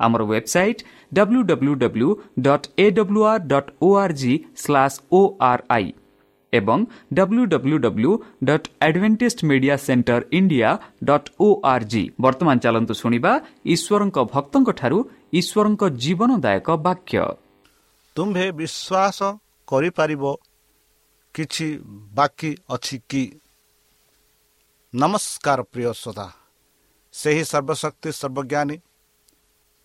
ଆମର website W W W dot A W R dot O R G slash O R I ଏବଂ W W W advantage media centre India dot O R G ବର୍ତ୍ତମାନ ଚାଲନ୍ତୁ ଶୁଣିବା ଈଶ୍ୱରଙ୍କ ଭକ୍ତଙ୍କଠାରୁ ଈଶ୍ୱରଙ୍କ ଜୀବନଦାୟକ ବାକ୍ୟ ତୁମ୍ଭେ ବିଶ୍ୱାସ କରିପାରିବ କିଛି ବାକି ଅଛି କି? ନମସ୍କାର ପ୍ରିୟ ଶ୍ରୋତା ସେହି ସର୍ବଶକ୍ତି ସର୍ବଜ୍ଞାନୀ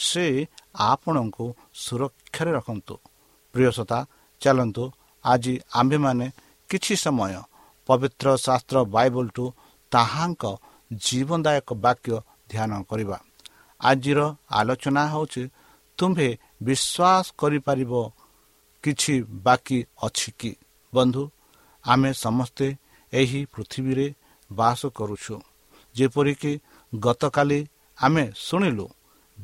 ସେ ଆପଣଙ୍କୁ ସୁରକ୍ଷାରେ ରଖନ୍ତୁ। ପ୍ରିୟସତା ଚାଲନ୍ତୁ। ଆଜି ଆମ୍ଭେମାନେ କିଛି ସମୟ ପବିତ୍ର ଶାସ୍ତ୍ର ବାଇବଲଠୁ ତାହାଙ୍କ ଜୀବନଦାୟକ ବାକ୍ୟ ଧ୍ୟାନ କରିବା। ଆଜିର ଆଲୋଚନା ହେଉଛି ତୁମ୍ଭେ ବିଶ୍ୱାସ କରିପାରିବ କିଛି ବାକି ଅଛି କି? ବନ୍ଧୁ ଆମେ ସମସ୍ତେ ଏହି ପୃଥିବୀରେ ବାସ କରୁଛୁ। ଯେପରିକି ଗତକାଲି ଆମେ ଶୁଣିଲୁ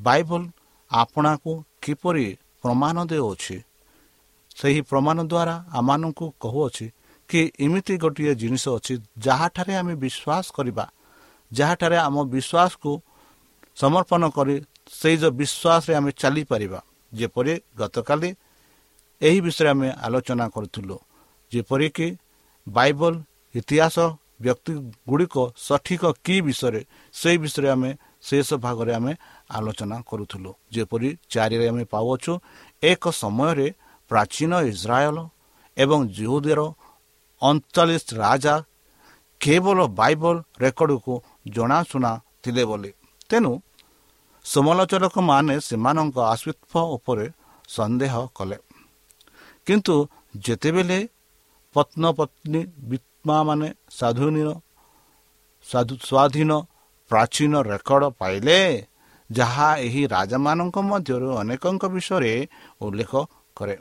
ବାଇବଲ ଆପଣାକୁ କିପରି ପ୍ରମାଣ ଦେଉଅଛି ସେହି ପ୍ରମାଣ ଦ୍ୱାରା ଆମମାନଙ୍କୁ କହୁଅଛି କି ଏମିତି ଗୋଟିଏ ଜିନିଷ ଅଛି ଯାହାଠାରେ ଆମେ ବିଶ୍ୱାସ କରିବା ଯାହାଠାରେ ଆମ ବିଶ୍ୱାସକୁ ସମର୍ପଣ କରି ସେଇ ଯେଉଁ ବିଶ୍ୱାସରେ ଆମେ ଚାଲିପାରିବା। ଯେପରି ଗତକାଲି ଏହି ବିଷୟରେ ଆମେ ଆଲୋଚନା କରୁଥିଲୁ ଯେପରିକି ବାଇବଲ ଇତିହାସ ବ୍ୟକ୍ତି ଗୁଡ଼ିକ ସଠିକ କି ବିଷୟରେ ସେହି ବିଷୟରେ ଆମେ ଶେଷ ଭାଗରେ ଆମେ ଆଲୋଚନା କରୁଥିଲୁ। ଯେପରି ଚାରିରେ ଆମେ ପାଉଅଛୁ ଏକ ସମୟରେ ପ୍ରାଚୀନ ଇସ୍ରାଏଲ ଏବଂ ଜିହୁଦର ଅଣଚାଳିଶ ରାଜା କେବଳ ବାଇବଲ ରେକର୍ଡକୁ ଜଣାଶୁଣା ଥିଲେ ବୋଲି। ତେଣୁ ସମାଲୋଚକମାନେ ସେମାନଙ୍କ ଆଶ୍ୱିତ୍ୱ ଉପରେ ସନ୍ଦେହ କଲେ। କିନ୍ତୁ ଯେତେବେଳେ ପତ୍ନ ପତ୍ନୀ ବିତ୍ମାମାନେ ସାଧୁନୀର ସ୍ୱାଧୀନ ପ୍ରାଚୀନ ରେକର୍ଡ ପାଇଲେ ଯାହା ଏହି ରାଜାମାନଙ୍କ ମଧ୍ୟରୁ ଅନେକଙ୍କ ବିଷୟରେ ଉଲ୍ଲେଖ କରେ।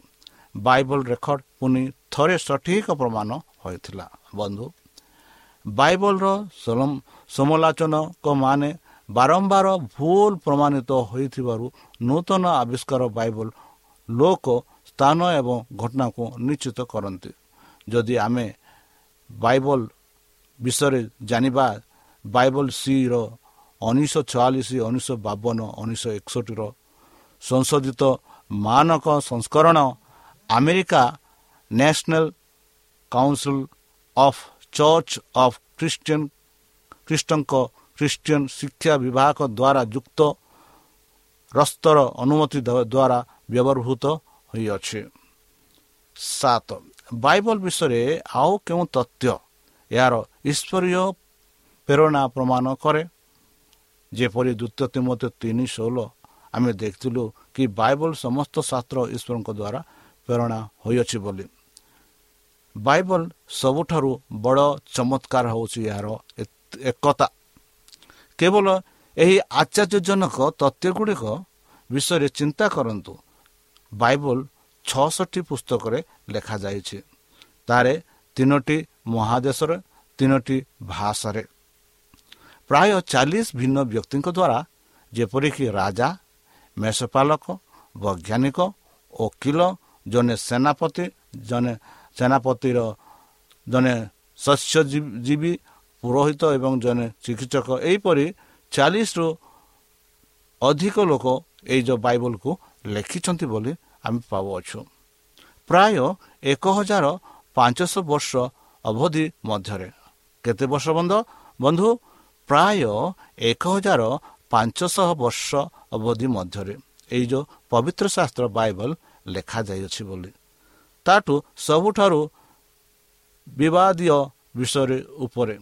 ବାଇବଲ ରେକର୍ଡ ପୁଣି ଥରେ ସଠିକ ପ୍ରମାଣ ହୋଇଥିଲା। ବନ୍ଧୁ ବାଇବଲର ସମାଲୋଚନକମାନେ ବାରମ୍ବାର ଭୁଲ ପ୍ରମାଣିତ ହୋଇଥିବାରୁ ନୂତନ ଆବିଷ୍କାର ବାଇବଲ ଲୋକ ସ୍ଥାନ ଏବଂ ଘଟଣାକୁ ନିଶ୍ଚିତ କରନ୍ତି। ଯଦି ଆମେ ବାଇବଲ ବିଷୟରେ ଜାଣିବା ବାଇବଲ ସିର ଉଣେଇଶହ ଛୟାଳିଶ ଉଣେଇଶହ ବାବନ ଉଣେଇଶହ ଏକଷଠିର ସଂଶୋଧିତ ମାନକ ସଂସ୍କରଣ America national council of church of Christian ଖ୍ରୀଷ୍ଟଙ୍କ ଖ୍ରୀଷ୍ଟିଆନ ଶିକ୍ଷା ବିଭାଗ ଦ୍ୱାରା ଯୁକ୍ତ ରସ୍ତର ଅନୁମତି ଦ୍ୱାରା ବ୍ୟବହୃତ ହୋଇଅଛି ସାତ ବାଇବଲ ବିଷୟରେ ଆଉ କେଉଁ ତଥ୍ୟ ଏହାର ଈଶ୍ୱରୀୟ ପ୍ରେରଣା ପ୍ରମାଣ କରେ ଯେପରି ଦ୍ୱିତୀୟ ତିମତ ତିନି ଷୋହଳ ଆମେ ଦେଖିଥିଲୁ କି ବାଇବଲ ସମସ୍ତ ଶାସ୍ତ୍ର ଈଶ୍ୱରଙ୍କ ଦ୍ୱାରା ପ୍ରେରଣା ହୋଇଅଛି ବୋଲି। ବାଇବଲ ସବୁଠାରୁ ବଡ଼ ଚମତ୍କାର ହେଉଛି ଏହାର ଏକତା। କେବଳ ଏହି ଆଶ୍ଚର୍ଯ୍ୟଜନକ ତଥ୍ୟ ଗୁଡ଼ିକ ବିଷୟରେ ଚିନ୍ତା କରନ୍ତୁ। ବାଇବଲ ଛଅଷଠି ପୁସ୍ତକରେ ଲେଖାଯାଇଛି। ତାରେ ତିନୋଟି ମହାଦେଶରେ ତିନୋଟି ଭାଷାରେ। ପ୍ରାୟ ଚାଳିଶ ଭିନ୍ନ ବ୍ୟକ୍ତିଙ୍କ ଦ୍ୱାରା ଯେପରିକି ରାଜା ମେଷପାଳକ ବୈଜ୍ଞାନିକ ଓକିଲ ଜଣେ ସେନାପତି ଜଣେ ସେନାପତିର ଜଣେ ଶସ୍ୟଜୀବୀ ପୁରୋହିତ ଏବଂ ଜଣେ ଚିକିତ୍ସକ। ଏହିପରି ଚାଳିଶରୁ ଅଧିକ ଲୋକ ଏଇ ଯେଉଁ ବାଇବଲକୁ ଲେଖିଛନ୍ତି ବୋଲି ଆମେ ପାଉଅଛୁ। ପ୍ରାୟ ଏକ ହଜାର ପାଞ୍ଚଶହ ବର୍ଷ ଅବଧି ମଧ୍ୟରେ। କେତେ ବର୍ଷ ବନ୍ଧ? ବନ୍ଧୁ ପ୍ରାୟ ଏକ ହଜାର ପାଞ୍ଚଶହ ବର୍ଷ ଅବଧି ମଧ୍ୟରେ ଏଇ ଯେଉଁ ପବିତ୍ର ଶାସ୍ତ୍ର ବାଇବଲ ଲେଖାଯାଇଅଛି ବୋଲି। ତାଠୁ ସବୁଠାରୁ ବିବାଦୀୟ ବିଷୟରେ ଉପରେ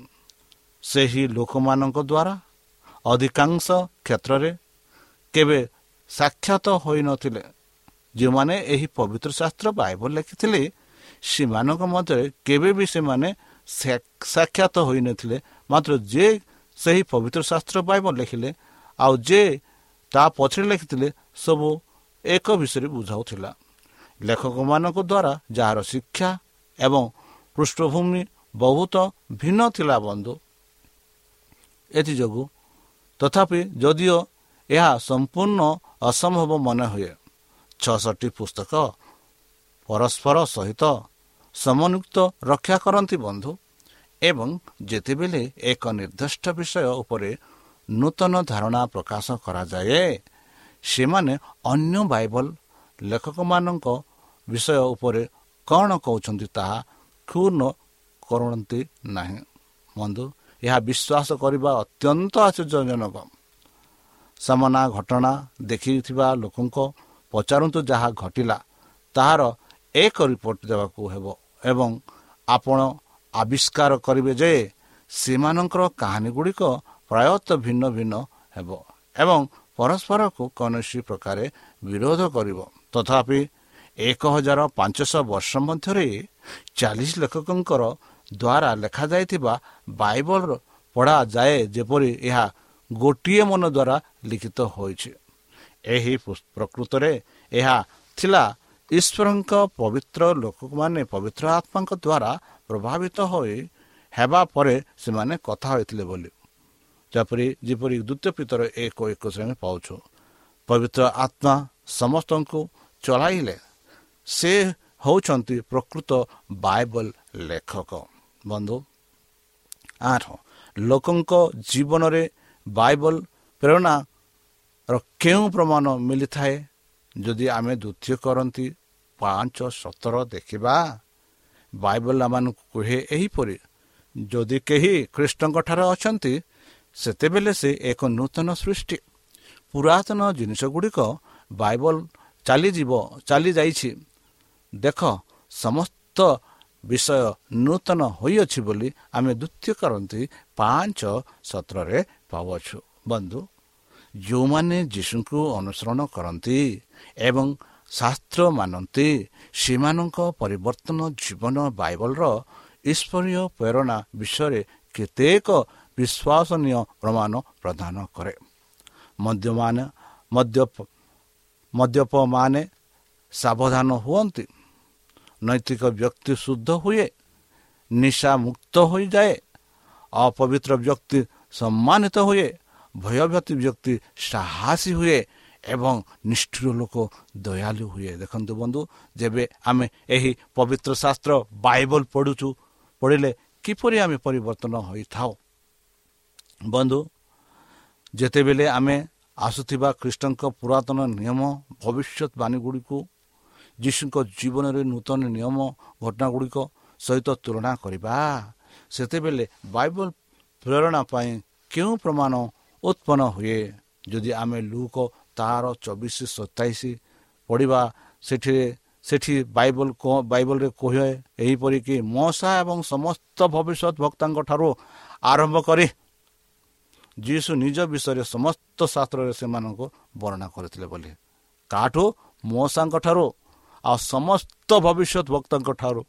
ସେହି ଲୋକମାନଙ୍କ ଦ୍ୱାରା ଅଧିକାଂଶ କ୍ଷେତ୍ରରେ କେବେ ସାକ୍ଷାତ ହୋଇନଥିଲେ। ଯେଉଁମାନେ ଏହି ପବିତ୍ର ଶାସ୍ତ୍ର ବାଇବଲ ଲେଖିଥିଲେ ସେମାନଙ୍କ ମଧ୍ୟରେ କେବେ ବି ସେମାନେ ସାକ୍ଷାତ ହୋଇନଥିଲେ। ମାତ୍ର ଯେ ସେହି ପବିତ୍ର ଶାସ୍ତ୍ର ବାଇବଲ ଲେଖିଲେ ଆଉ ଯେ ତା ପଛରେ ଲେଖିଥିଲେ ସବୁ ଏକ ବିଷୟରେ ବୁଝାଉଥିଲା। ଲେଖକମାନଙ୍କ ଦ୍ୱାରା ଯାହାର ଶିକ୍ଷା ଏବଂ ପୃଷ୍ଠଭୂମି ବହୁତ ଭିନ୍ନ ଥିଲା ବନ୍ଧୁ ଏଥିଯୋଗୁଁ ତଥାପି ଯଦିଓ ଏହା ସମ୍ପୂର୍ଣ୍ଣ ଅସମ୍ଭବ ମନେ ହୁଏ ଛଅଷଠି ପୁସ୍ତକ ପରସ୍ପର ସହିତ ସମନ୍ୱିତ ରକ୍ଷା କରନ୍ତି ବନ୍ଧୁ। ଏବଂ ଯେତେବେଳେ ଏକ ନିର୍ଦ୍ଦିଷ୍ଟ ବିଷୟ ଉପରେ ନୂତନ ଧାରଣା ପ୍ରକାଶ କରାଯାଏ ସେମାନେ ଅନ୍ୟ ବାଇବଲ ଲେଖକମାନଙ୍କ ବିଷୟ ଉପରେ କ'ଣ କହୁଛନ୍ତି ତାହା କ୍ଷୁର୍ଣ୍ଣ କରନ୍ତି ନାହିଁ। ବନ୍ଧୁ ଏହା ବିଶ୍ୱାସ କରିବା ଅତ୍ୟନ୍ତ ଆଶ୍ଚର୍ଯ୍ୟଜନକ। ସାମନା ଘଟଣା ଦେଖିଥିବା ଲୋକଙ୍କ ପଚାରନ୍ତୁ ଯାହା ଘଟିଲା ତାହାର ଏକ ରିପୋର୍ଟ ଦେବାକୁ ହେବ ଏବଂ ଆପଣ ଆବିଷ୍କାର କରିବେ ଯେ ସେମାନଙ୍କର କାହାଣୀ ଗୁଡ଼ିକ ପ୍ରାୟତଃ ଭିନ୍ନ ଭିନ୍ନ ହେବ ଏବଂ ପରସ୍ପରକୁ କୌଣସି ପ୍ରକାର ବିରୋଧ କରିବ। ତଥାପି ଏକ ହଜାର ପାଞ୍ଚଶହ ବର୍ଷ ମଧ୍ୟରେ ଚାଳିଶ ଲେଖକଙ୍କର ଦ୍ୱାରା ଲେଖାଯାଇଥିବା ବାଇବଲ ପଢ଼ାଯାଏ ଯେପରି ଏହା ଗୋଟିଏ ମନ ଦ୍ୱାରା ଲିଖିତ ହୋଇଛି। ଏହି ପ୍ରକୃତରେ ଏହା ଥିଲା ଈଶ୍ୱରଙ୍କ ପବିତ୍ର ଲୋକମାନେ ପବିତ୍ର ଆତ୍ମାଙ୍କ ଦ୍ୱାରା ପ୍ରଭାବିତ ହୋଇ ହେବା ପରେ ସେମାନେ କଥା ହୋଇଥିଲେ ବୋଲି। ଯେପରି ଯେପରି ଦ୍ୱିତୀୟ ପିତର ଏକ ଏକୋଇଶ ଆମେ ପାଉଛୁ। ପବିତ୍ର ଆତ୍ମା ସମସ୍ତଙ୍କୁ ଚଳାଇଲେ। ସେ ହେଉଛନ୍ତି ପ୍ରକୃତ ବାଇବଲ ଲେଖକ। ବନ୍ଧୁ ଆଠ ଲୋକଙ୍କ ଜୀବନରେ ବାଇବଲ ପ୍ରେରଣାର କେଉଁ ପ୍ରମାଣ ମିଳିଥାଏ? ଯଦି ଆମେ ଦ୍ୱିତୀୟ କରନ୍ତି ପାଞ୍ଚ ସତର ଦେଖିବା ବାଇବଲ ଆମମାନଙ୍କୁ କୁହେ ଏହିପରି ଯଦି କେହି ଖ୍ରୀଷ୍ଟଙ୍କଠାରେ ଅଛନ୍ତି ସେତେବେଳେ ସେ ଏକ ନୂତନ ସୃଷ୍ଟି। ପୁରାତନ ଜିନିଷ ଗୁଡ଼ିକ ବାଇବଲ ଚାଲିଯିବ ଚାଲିଯାଇଛି। ଦେଖ ସମସ୍ତ ବିଷୟ ନୂତନ ହୋଇଅଛି ବୋଲି ଆମେ ଦ୍ୱିତୀୟ କରନ୍ତି ପାଞ୍ଚ ସତରରେ ପାଉଅଛୁ। ବନ୍ଧୁ ଯେଉଁମାନେ ଯୀଶୁଙ୍କୁ ଅନୁସରଣ କରନ୍ତି ଏବଂ ଶାସ୍ତ୍ର ମାନନ୍ତି ସେମାନଙ୍କ ପରିବର୍ତ୍ତନ ଜୀବନ ବାଇବଲର ଈଶ୍ୱରୀୟ ପ୍ରେରଣା ବିଷୟରେ କେତେକ ବିଶ୍ୱାସନୀୟ ପ୍ରମାଣ ପ୍ରଦାନ କରେ। ମଦ୍ୟମାନ ମଦ୍ୟପ ମଦ୍ୟପମାନେ ସାବଧାନ ହୁଅନ୍ତି ନୈତିକ ବ୍ୟକ୍ତି ଶୁଦ୍ଧ ହୁଏ ନିଶା ମୁକ୍ତ ହୋଇଯାଏ ଅପବିତ୍ର ବ୍ୟକ୍ତି ସମ୍ମାନିତ ହୁଏ ଭୟଭୀତି ବ୍ୟକ୍ତି ସାହସୀ ହୁଏ ଏବଂ ନିଷ୍ଠୁର ଲୋକ ଦୟାଲୁ ହୁଏ। ଦେଖନ୍ତୁ ବନ୍ଧୁ ଯେବେ ଆମେ ଏହି ପବିତ୍ର ଶାସ୍ତ୍ର ବାଇବଲ ପଢ଼ୁଛୁ ପଢ଼ିଲେ କିପରି ଆମେ ପରିବର୍ତ୍ତନ ହୋଇଥାଉ? ବନ୍ଧୁ ଯେତେବେଳେ ଆମେ ଆସୁଥିବା ଖ୍ରୀଷ୍ଟଙ୍କ ପୁରାତନ ନିୟମ ଭବିଷ୍ୟତବାଣୀ ଗୁଡ଼ିକୁ ଯୀଶୁଙ୍କ ଜୀବନରେ ନୂତନ ନିୟମ ଘଟଣା ଗୁଡ଼ିକ ସହିତ ତୁଳନା କରିବା ସେତେବେଳେ ବାଇବଲ ପ୍ରେରଣା ପାଇଁ କେଉଁ ପ୍ରମାଣ ଉତ୍ପନ୍ନ ହୁଏ। ଯଦି ଆମେ ଲୁକ ତାହାର ଚବିଶ ସତାଇଶ ପଢ଼ିବା ସେଠିରେ ସେଠି ବାଇବଲ ବାଇବଲରେ କହେ ଏହିପରିକି ମଶା ଏବଂ ସମସ୍ତ ଭବିଷ୍ୟତ ଭକ୍ତାଙ୍କ ଠାରୁ ଆରମ୍ଭ କରି ଯୀଶୁ ନିଜ ବିଷୟରେ ସମସ୍ତ ଶାସ୍ତ୍ରରେ ସେମାନଙ୍କୁ ବର୍ଣ୍ଣନା କରିଥିଲେ ବୋଲି। କାଠୁ ମଶାଙ୍କ ଆଉ ସମସ୍ତ ଭବିଷ୍ୟତ ଭକ୍ତଙ୍କ ଠାରୁ।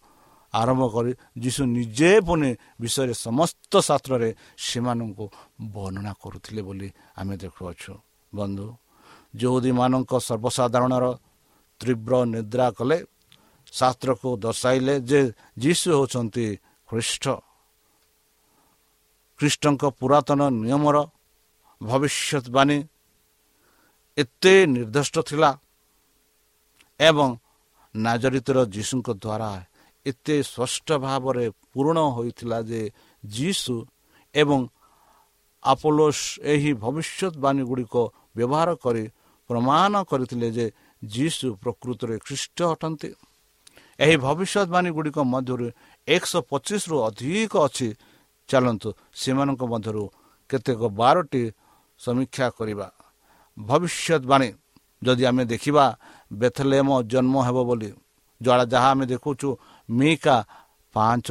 ଆରମ୍ଭ କରି ଯୀଶୁ ନିଜେ ପୁଣି ବିଷୟରେ ସମସ୍ତ ଶାସ୍ତ୍ରରେ ସେମାନଙ୍କୁ ବର୍ଣ୍ଣନା କରୁଥିଲେ ବୋଲି ଆମେ ଦେଖୁଅଛୁ। ବନ୍ଧୁ ଯେଉଁଦୀମାନଙ୍କ ସର୍ବସାଧାରଣର ତୀବ୍ର ନିଦ୍ରା କଲେ ଶାସ୍ତ୍ରକୁ ଦର୍ଶାଇଲେ ଯେ ଯୀଶୁ ହେଉଛନ୍ତି ଖ୍ରୀଷ୍ଟ। ଖ୍ରୀଷ୍ଟଙ୍କ ପୁରାତନ ନିୟମର ଭବିଷ୍ୟତବାଣୀ ଏତେ ନିର୍ଦ୍ଦିଷ୍ଟ ଥିଲା ଏବଂ ନାଜରିତର ଯୀଶୁଙ୍କ ଦ୍ୱାରା ଏତେ ସ୍ପଷ୍ଟ ଭାବରେ ପୂରଣ ହୋଇଥିଲା ଯେ ଯୀଶୁ ଏବଂ ଆପୋଲୋସ୍ ଏହି ଭବିଷ୍ୟତବାଣୀ ଗୁଡ଼ିକ ବ୍ୟବହାର କରି ପ୍ରମାଣ କରିଥିଲେ ଯେ ଯୀଶୁ ପ୍ରକୃତରେ ଖ୍ରୀଷ୍ଟ ଅଟନ୍ତି। ଏହି ଭବିଷ୍ୟତବାଣୀ ଗୁଡ଼ିକ ମଧ୍ୟରୁ ଏକଶହ ପଚିଶରୁ ଅଧିକ ଅଛି। ଚାଲନ୍ତୁ ସେମାନଙ୍କ ମଧ୍ୟରୁ କେତେକ ବାରଟି ସମୀକ୍ଷା କରିବା। ଭବିଷ୍ୟତବାଣୀ ଯଦି ଆମେ ଦେଖିବା ବେଥଲେମ ଜନ୍ମ ହେବ ବୋଲି ଯାହା ଆମେ ଦେଖୁଛୁ ମିକା ପାଞ୍ଚ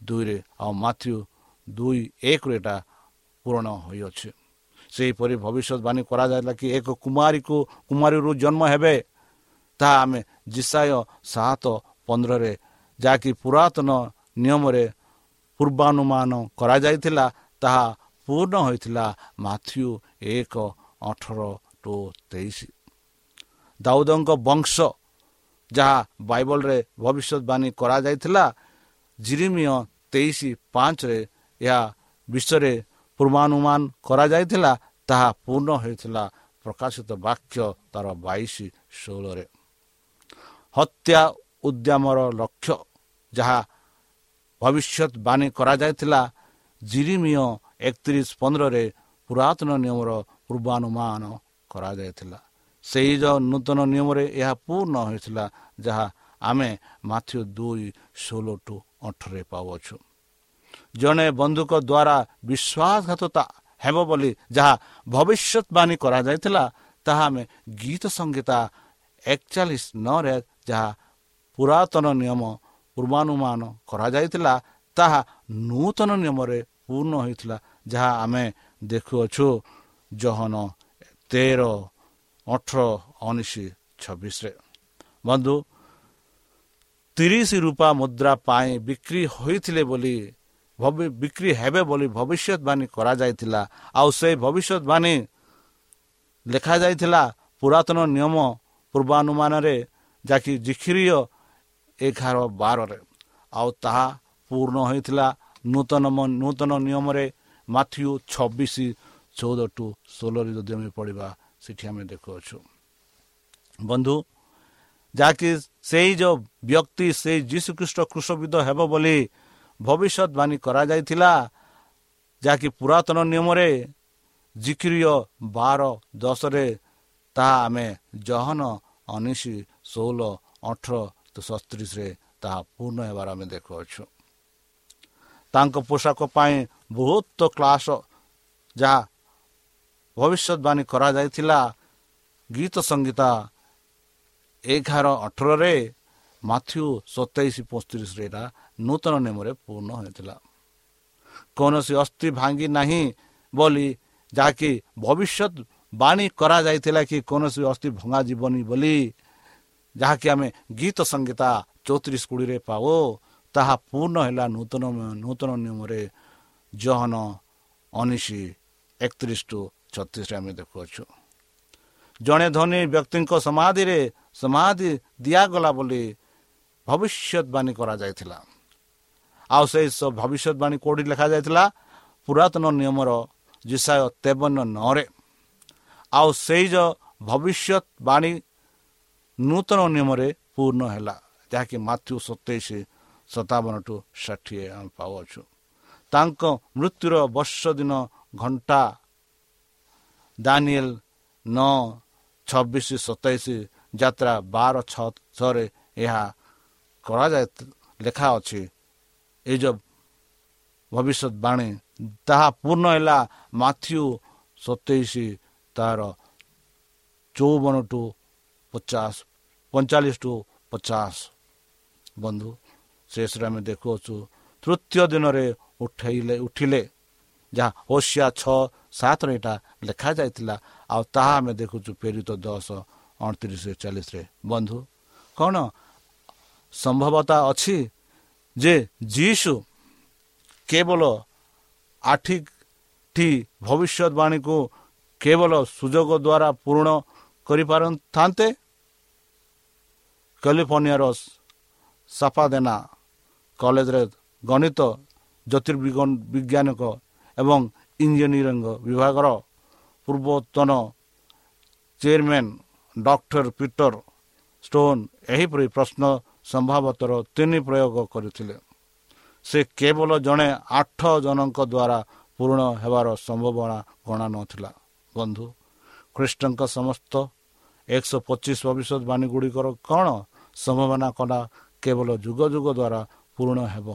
ଦୁଇରେ ଆଉ ମାଥ୍ୟୁ ଦୁଇ ଏକରେ ଏଇଟା ପୂରଣ ହୋଇଅଛି ସେହିପରି ଭବିଷ୍ୟତବାଣୀ କରାଯାଇଥିଲା କି ଏକ କୁମାରୀକୁ କୁମାରୀରୁ ଜନ୍ମ ହେବେ ତାହା ଆମେ ଜିସାୟ ସାତ ପନ୍ଦରରେ ଯାହାକି ପୁରାତନ ନିୟମରେ ପୂର୍ବାନୁମାନ କରାଯାଇଥିଲା ତାହା ପୂର୍ଣ୍ଣ ହୋଇଥିଲା ମାଥ୍ୟୁ ଏକ ଅଠର ଟୁ ତେଇଶ ଦାଉଦଙ୍କ ବଂଶ ଯାହା ବାଇବଲରେ ଭବିଷ୍ୟତବାଣୀ କରାଯାଇଥିଲା ଜିରିମିୟ ତେଇଶ ପାଞ୍ଚରେ ଏହା ବିଷୟରେ ପୂର୍ବାନୁମାନ କରାଯାଇଥିଲା ତାହା ପୂର୍ଣ୍ଣ ହୋଇଥିଲା ପ୍ରକାଶିତ ବାକ୍ୟ ତାର ବାଇଶ ଷୋହଳରେ। ହତ୍ୟା ଉଦ୍ୟମର ଲକ୍ଷ୍ୟ ଯାହା ଭବିଷ୍ୟତବାଣୀ କରାଯାଇଥିଲା ଜିରିମିୟ ଏକତିରିଶ ପନ୍ଦରରେ ପୁରାତନ ନିୟମର ପୂର୍ବାନୁମାନ କରାଯାଇଥିଲା। ସେହି ଯେଉଁ ନୂତନ ନିୟମରେ ଏହା ପୂର୍ଣ୍ଣ ହୋଇଥିଲା ଯାହା ଆମେ ମାଥ୍ୟୁ ଦୁଇ ଷୋହଳ ଟୁ ଅଠରରେ ପାଉଅଛୁ। ଜଣେ ବନ୍ଧୁଙ୍କ ଦ୍ୱାରା ବିଶ୍ୱାସଘାତତା ହେବ ବୋଲି ଯାହା ଭବିଷ୍ୟତବାଣୀ କରାଯାଇଥିଲା ତାହା ଆମେ ଗୀତ ସଂହିତା ଏକଚାଳିଶ ନଅରେ ଯାହା ପୁରାତନ ନିୟମ ପୂର୍ବାନୁମାନ କରାଯାଇଥିଲା ତାହା ନୂତନ ନିୟମରେ ପୂର୍ଣ୍ଣ ହୋଇଥିଲା ଯାହା ଆମେ ଦେଖୁଅଛୁ। ଜହନ ତେର ଅଠର ଉଣେଇଶ ଛବିଶରେ। ବନ୍ଧୁ ତିରିଶ ରୂପା ମୁଦ୍ରା ପାଇଁ ବିକ୍ରି ହୋଇଥିଲେ ବୋଲି ବିକ୍ରି ହେବେ ବୋଲି ଭବିଷ୍ୟତବାଣୀ କରାଯାଇଥିଲା। ଆଉ ସେ ଭବିଷ୍ୟତବାଣୀ ଲେଖାଯାଇଥିଲା ପୁରାତନ ନିୟମ ପୂର୍ବାନୁମାନରେ ଯାହାକି ଜିଖିରିୟ ଏଗାର ବାରରେ। ଆଉ ତାହା ପୂର୍ଣ୍ଣ ହୋଇଥିଲା ନୂତନ ନୂତନ ନିୟମରେ ମାଥ୍ୟୁ ଛବିଶ ଚଉଦ ଟୁ ଷୋହଳରେ। ଯଦି ଆମେ ପଢ଼ିବା ସେଠି ଆମେ ଦେଖୁଅଛୁ ବନ୍ଧୁ ଯାହାକି ସେଇ ଯେଉଁ ବ୍ୟକ୍ତି ସେଇ ଯୀଶୁଖ୍ରୀଷ୍ଟ କୃଷବିଦ ହେବ ବୋଲି ଭବିଷ୍ୟତବାଣୀ କରାଯାଇଥିଲା ଯାହାକି ପୁରାତନ ନିୟମରେ ଜିକ୍ରିୟ ବାର ଦଶରେ ତାହା ଆମେ ଜହନ ଉଣେଇଶ ଷୋହଳ ଅଠର ସତତିରିଶରେ ତାହା ପୂର୍ଣ୍ଣ ହେବାର ଆମେ ଦେଖୁଅଛୁ ତାଙ୍କ ପୋଷାକ ପାଇଁ ବହୁତ କ୍ଲାସ ଯାହା ଭବିଷ୍ୟତବାଣୀ କରାଯାଇଥିଲା ଗୀତ ସଙ୍ଗୀତା ଏଗାର ଅଠରରେ ମାଥ୍ୟୁ ସତେଇଶ ପଇଁତିରିଶରେ ଏଇଟା ନୂତନ ନିୟମରେ ପୂର୍ଣ୍ଣ ହୋଇଥିଲା। କୌଣସି ଅସ୍ଥି ଭାଙ୍ଗି ନାହିଁ ବୋଲି ଯାହାକି ଭବିଷ୍ୟତ ବାଣୀ କରାଯାଇଥିଲା କି କୌଣସି ଅସ୍ଥି ଭଙ୍ଗାଯିବନି ବୋଲି ଯାହାକି ଆମେ ଗୀତ ସଙ୍ଗୀତା ଚଉତିରିଶ କୋଡ଼ିରେ ପାଉ ତାହା ପୂର୍ଣ୍ଣ ହେଲା ନୂତନ ନୂତନ ନିୟମରେ ଜହନ ଉଣେଇଶ ଏକତିରିଶ ଟୁ ଛତିଶରେ ଆମେ ଦେଖୁଅଛୁ। ଜଣେ ଧନୀ ବ୍ୟକ୍ତିଙ୍କ ସମାଧିରେ ସମାଧି ଦିଆଗଲା ବୋଲି ଭବିଷ୍ୟତବାଣୀ କରାଯାଇଥିଲା। ଆଉ ସେ ଭବିଷ୍ୟତବାଣୀ କେଉଁଠି ଲେଖାଯାଇଥିଲା? ପୁରାତନ ନିୟମର ଜିସାୟ ତେବନ ନଅରେ। ଆଉ ସେଇ ଯେଉଁ ଭବିଷ୍ୟତବାଣୀ ନୂତନ ନିୟମରେ ପୂର୍ଣ୍ଣ ହେଲା ଯାହାକି ମାଥ୍ୟୁ ସତେଇଶ ସତାବନ ଟୁ ଷାଠିଏ ଆମେ ପାଉଅଛୁ। ତାଙ୍କ ମୃତ୍ୟୁର ବର୍ଷ ଦିନ ଘଣ୍ଟା ଦାନିଏଲ ନଅ ଛବିଶ ସତେଇଶ ଯାତ୍ରା ବାର ଛଅ ଛଅରେ ଏହା କରାଯାଏ ଲେଖା ଅଛି। ଏ ଯେଉଁ ଭବିଷ୍ୟତବାଣୀ ତାହା ପୂର୍ଣ୍ଣ ହେଲା ମାଥ୍ୟୁ ସତେଇଶ ତାର ଚଉବନ ଟୁ ପଚାଶ ପଇଁଚାଳିଶ ଟୁ ପଚାଶ। ବନ୍ଧୁ ଶେଷରେ ଆମେ ଦେଖୁଅଛୁ ତୃତୀୟ ଦିନରେ ଉଠେଇଲେ ଉଠିଲେ ଯାହା ହୋସିଆ ଛଅ ସାତରେ ଏଇଟା ଲେଖାଯାଇଥିଲା ଆଉ ତାହା ଆମେ ଦେଖୁଛୁ ପ୍ରେରିତ ଦଶ ଅଣତିରିଶ ଚାଳିଶରେ ବନ୍ଧୁ କ'ଣ ସମ୍ଭବତା ଅଛି ଯେ ଯିଶୁ କେବଳ ଆଠିଟି ଭବିଷ୍ୟତବାଣୀକୁ କେବଳ ସୁଯୋଗ ଦ୍ୱାରା ପୂରଣ କରିପାରିଥାନ୍ତେ କାଲିଫର୍ଣ୍ଣିଆର ସାପାଦେନା କଲେଜରେ ଗଣିତ ଜ୍ୟୋତିର୍ବିଜ୍ଞାନିକ ଏବଂ ଇଞ୍ଜିନିୟରିଂ ବିଭାଗର ପୂର୍ବତନ ଚେୟାରମ୍ୟାନ୍ ଡକ୍ଟର ପିଟର ଷ୍ଟୋନ୍ ଏହିପରି ପ୍ରଶ୍ନ ସମ୍ଭବତର ତିନି ପ୍ରୟୋଗ କରିଥିଲେ ସେ କେବଳ ଜଣେ ଆଠ ଜଣଙ୍କ ଦ୍ୱାରା ପୂରଣ ହେବାର ସମ୍ଭାବନା ଗଣା ନଥିଲା ବନ୍ଧୁ ଖ୍ରୀଷ୍ଟଙ୍କ ସମସ୍ତ ଏକଶହ ପଚିଶ ଭବିଷ୍ୟତବାଣୀ ଗୁଡ଼ିକର କ'ଣ ସମ୍ଭାବନା କଲା କେବଳ ଯୁଗ ଯୁଗ ଦ୍ୱାରା ପୂରଣ ହେବ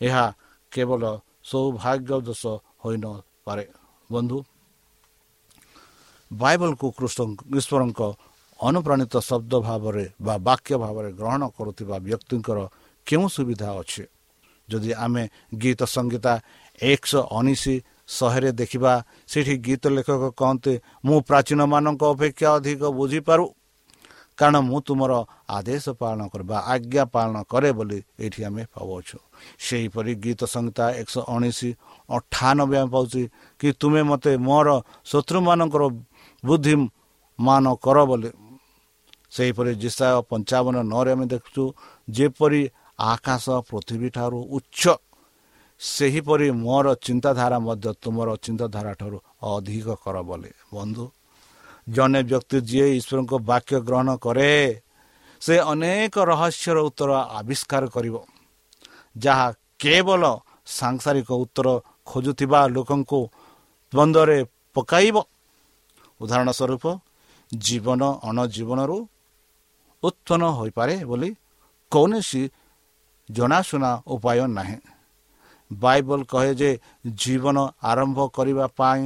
ଏହା କେବଳ ସୌଭାଗ୍ୟ ଦୋଷ ହୋଇନପାରେ ବନ୍ଧୁ ବାଇବଲକୁ କୃଷ୍ଣ ଈଶ୍ୱରଙ୍କ ଅନୁପ୍ରାଣିତ ଶବ୍ଦ ଭାବରେ ବା ବାକ୍ୟ ଭାବରେ ଗ୍ରହଣ କରୁଥିବା ବ୍ୟକ୍ତିଙ୍କର କେଉଁ ସୁବିଧା ଅଛି ଯଦି ଆମେ ଗୀତ ସଙ୍ଗୀତା ଏକଶହ ଉଣେଇଶ ଶହେରେ ଦେଖିବା ସେଠି ଗୀତ ଲେଖକ କହନ୍ତି ମୁଁ ପ୍ରାଚୀନମାନଙ୍କ ଅପେକ୍ଷା ଅଧିକ ବୁଝିପାରୁ। କାରଣ ମୁଁ ତୁମର ଆଦେଶ ପାଳନ କରେ ବା ଆଜ୍ଞା ପାଳନ କରେ ବୋଲି ଏଇଠି ଆମେ ପାଉଛୁ ସେହିପରି ଗୀତ ସଂହିତା ଏକଶହ ଉଣେଇଶ ଅଠାନବେ ଆମେ ପାଉଛି କି ତୁମେ ମୋତେ ମୋର ଶତ୍ରୁମାନଙ୍କର ବୁଦ୍ଧିମାନ କର ବୋଲି। ସେହିପରି ଜିସା ପଞ୍ଚାବନ ନଅରେ ଆମେ ଦେଖୁଛୁ ଯେପରି ଆକାଶ ପୃଥିବୀ ଠାରୁ ଉଚ୍ଚ ସେହିପରି ମୋର ଚିନ୍ତାଧାରା ମଧ୍ୟ ତୁମର ଚିନ୍ତାଧାରା ଠାରୁ ଅଧିକ କର ବୋଲି। ବନ୍ଧୁ ଜଣେ ବ୍ୟକ୍ତି ଯିଏ ଈଶ୍ୱରଙ୍କ ବାକ୍ୟ ଗ୍ରହଣ କରେ ସେ ଅନେକ ରହସ୍ୟର ଉତ୍ତର ଆବିଷ୍କାର କରିବ ଯାହା କେବଳ ସାଂସାରିକ ଉତ୍ତର ଖୋଜୁଥିବା ଲୋକଙ୍କୁ ଦ୍ୱନ୍ଦ୍ୱରେ ପକାଇବ। ଉଦାହରଣ ସ୍ୱରୂପ ଜୀବନ ଅଣଜୀବନରୁ ଉତ୍ପନ୍ନ ହୋଇପାରେ ବୋଲି କୌଣସି ଜଣାଶୁଣା ଉପାୟ ନାହିଁ। ବାଇବଲ କହେ ଯେ ଜୀବନ ଆରମ୍ଭ କରିବା ପାଇଁ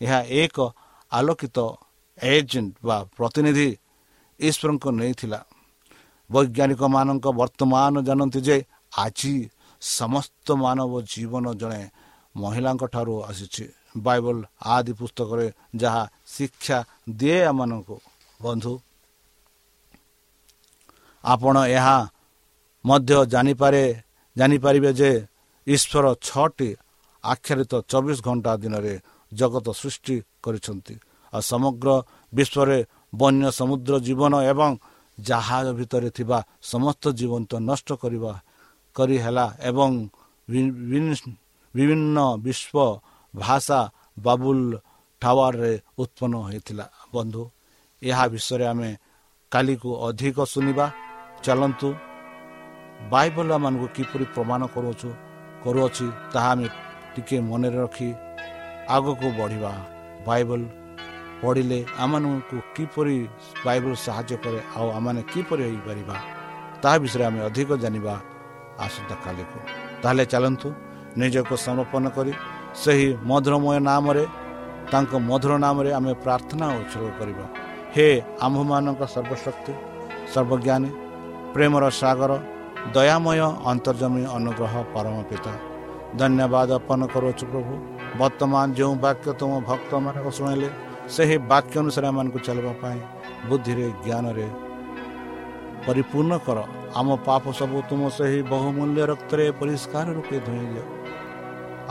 ଏହା ଏକ ଆଲୋକିତ ଏଜେଣ୍ଟ ବା ପ୍ରତିନିଧି ଈଶ୍ୱରଙ୍କୁ ନେଇଥିଲା। ବୈଜ୍ଞାନିକମାନଙ୍କ ବର୍ତ୍ତମାନ ଜାଣନ୍ତି ଯେ ଆଜି ସମସ୍ତ ମାନବ ଜୀବନ ଜଣେ ମହିଳାଙ୍କ ଠାରୁ ଆସିଛି। ବାଇବଲ ଆଦି ପୁସ୍ତକରେ ଯାହା ଶିକ୍ଷା ଦିଏ ଆମମାନଙ୍କୁ ବନ୍ଧୁ ଆପଣ ଏହା ମଧ୍ୟ ଜାଣିପାରେ ଜାଣିପାରିବେ ଯେ ଈଶ୍ୱର ଛଅଟି ଆକ୍ଷରିତ ଚବିଶ ଘଣ୍ଟା ଦିନରେ ଜଗତ ସୃଷ୍ଟି କରିଛନ୍ତି। ସମଗ୍ର ବିଶ୍ୱରେ ବନ୍ୟ ସମୁଦ୍ର ଜୀବନ ଏବଂ ଜାହାଜ ଭିତରେ ଥିବା ସମସ୍ତ ଜୀବନ୍ତ ନଷ୍ଟ କରିବା କରି ହେଲା ଏବଂ ବିଭିନ୍ନ ବିଶ୍ୱ ଭାଷା ବାବୁଲ ଟାୱାରରେ ଉତ୍ପନ୍ନ ହୋଇଥିଲା। ବନ୍ଧୁ ଏହା ବିଷୟରେ ଆମେ କାଲିକୁ ଅଧିକ ଶୁଣିବା। ଚାଲନ୍ତୁ ବାଇବଲ ମାନଙ୍କୁ କିପରି ପ୍ରମାଣ କରୁଅଛୁ କରୁଅଛି ତାହା ଆମେ ଟିକେ ମନରେ ରଖି ଆଗକୁ ବଢ଼ିବା। ବାଇବଲ ପଢ଼ିଲେ ଆମମାନଙ୍କୁ କିପରି ବାଇବଲ ସାହାଯ୍ୟ କରେ ଆଉ ଆମମାନେ କିପରି ହୋଇପାରିବା ତାହା ବିଷୟରେ ଆମେ ଅଧିକ ଜାଣିବା ଆସନ୍ତାକାଲିକୁ ତାହେଲେ ଚାଲନ୍ତୁ ନିଜକୁ ସମର୍ପଣ କରି ସେହି ମଧୁରମୟ ନାମରେ ତାଙ୍କ ମଧୁର ନାମରେ ଆମେ ପ୍ରାର୍ଥନା ଉତ୍ସର୍ଗ କରିବା। ହେ ଆମ୍ଭମାନଙ୍କ ସର୍ବଶକ୍ତି ସର୍ବଜ୍ଞାନୀ ପ୍ରେମର ସାଗର ଦୟାମୟ ଅନ୍ତର୍ଜମୀ ଅନୁଗ୍ରହ ପରମ ପିତା। ଧନ୍ୟବାଦ ଅର୍ପଣ କରୁଅଛୁ ପ୍ରଭୁ। ବର୍ତ୍ତମାନ ଯେଉଁ ବାକ୍ୟ ତୁମ ଭକ୍ତମାନଙ୍କୁ ଶୁଣିଲେ ସେହି ବାକ୍ୟ ଅନୁସାରେ ଏମାନଙ୍କୁ ଚାଲିବା ପାଇଁ ବୁଦ୍ଧିରେ ଜ୍ଞାନରେ ପରିପୂର୍ଣ୍ଣ କର। ଆମ ପାପ ସବୁ ତୁମ ସେହି ବହୁମୂଲ୍ୟ ରକ୍ତରେ ପରିଷ୍କାର ରୂପେ ଧୋଇ ଦିଅ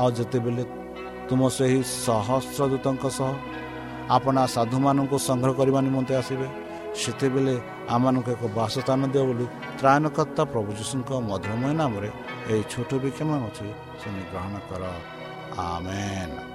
ଆଉ ଯେତେବେଳେ ତୁମ ସେହି ସହସ୍ର ଦୂତଙ୍କ ସହ ଆପଣା ସାଧୁମାନଙ୍କୁ ସଂଗ୍ରହ କରିବା ନିମନ୍ତେ ଆସିବେ ସେତେବେଳେ ଆମମାନଙ୍କୁ ଏକ ବାସସ୍ଥାନ ଦିଅ ବୋଲି ତ୍ରାଣକର୍ତ୍ତା ପ୍ରଭୁ ଯୀଶୁଙ୍କ ମଧୁରମୟ ନାମରେ ଏହି ଛୋଟ ବିକ୍ଷମ ଅଛି ଶୁଣି ଗ୍ରହଣ କର। ଆମେନ୍।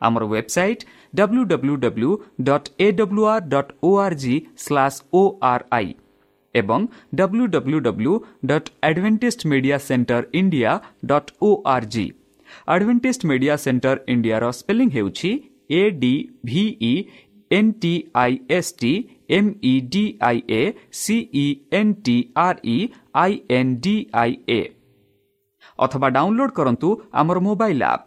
আমার website W W W dot A W R dot O R G slash O R I ଏବଂ W W W dot advantage media centre India dot O R G advantage media centre ଇଣ୍ଡିଆର spelling ହେଉଛି A D V N T I S T M E D I A C N T R E I N D I A ଅଥବା download କରନ୍ତୁ ଆମର mobile app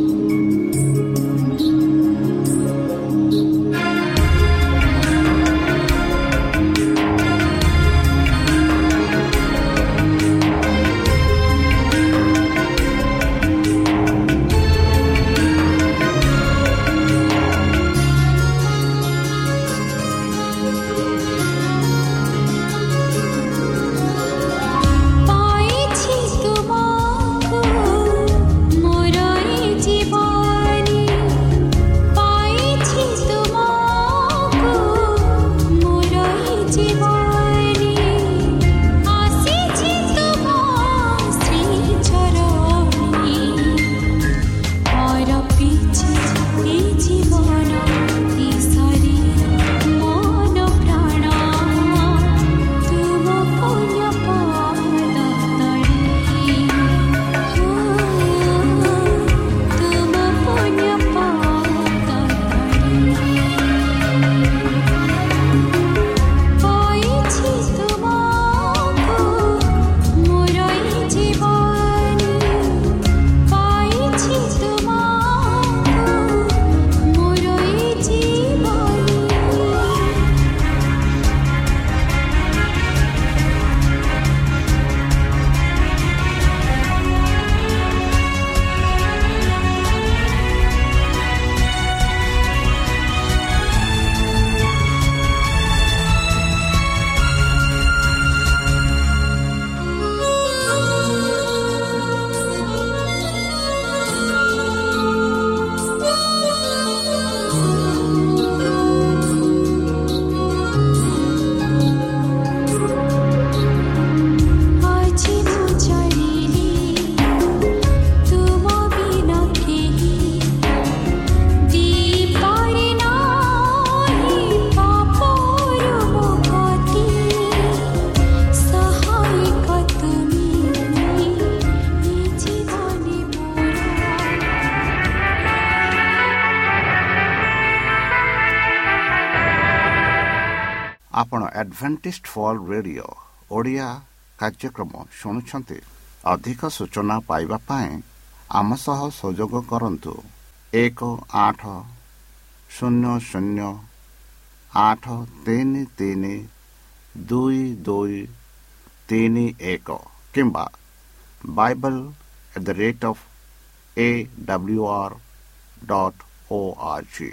ଆଡ଼ଭେଣ୍ଟିସ୍ଡ ଫଲ୍ radio Odia କାର୍ଯ୍ୟକ୍ରମ ଶୁଣୁଛନ୍ତି ଅଧିକ ସୂଚନା ପାଇବା ପାଇଁ ଆମ ସହ ସଂଯୋଗ କରନ୍ତୁ ଏକ ଆଠ ଶୂନ୍ୟ ଶୂନ୍ୟ ଆଠ ତିନି ତିନି ଦୁଇ ଦୁଇ ତିନି ଏକ କିମ୍ବା Bible at the rate of A W R dot O R G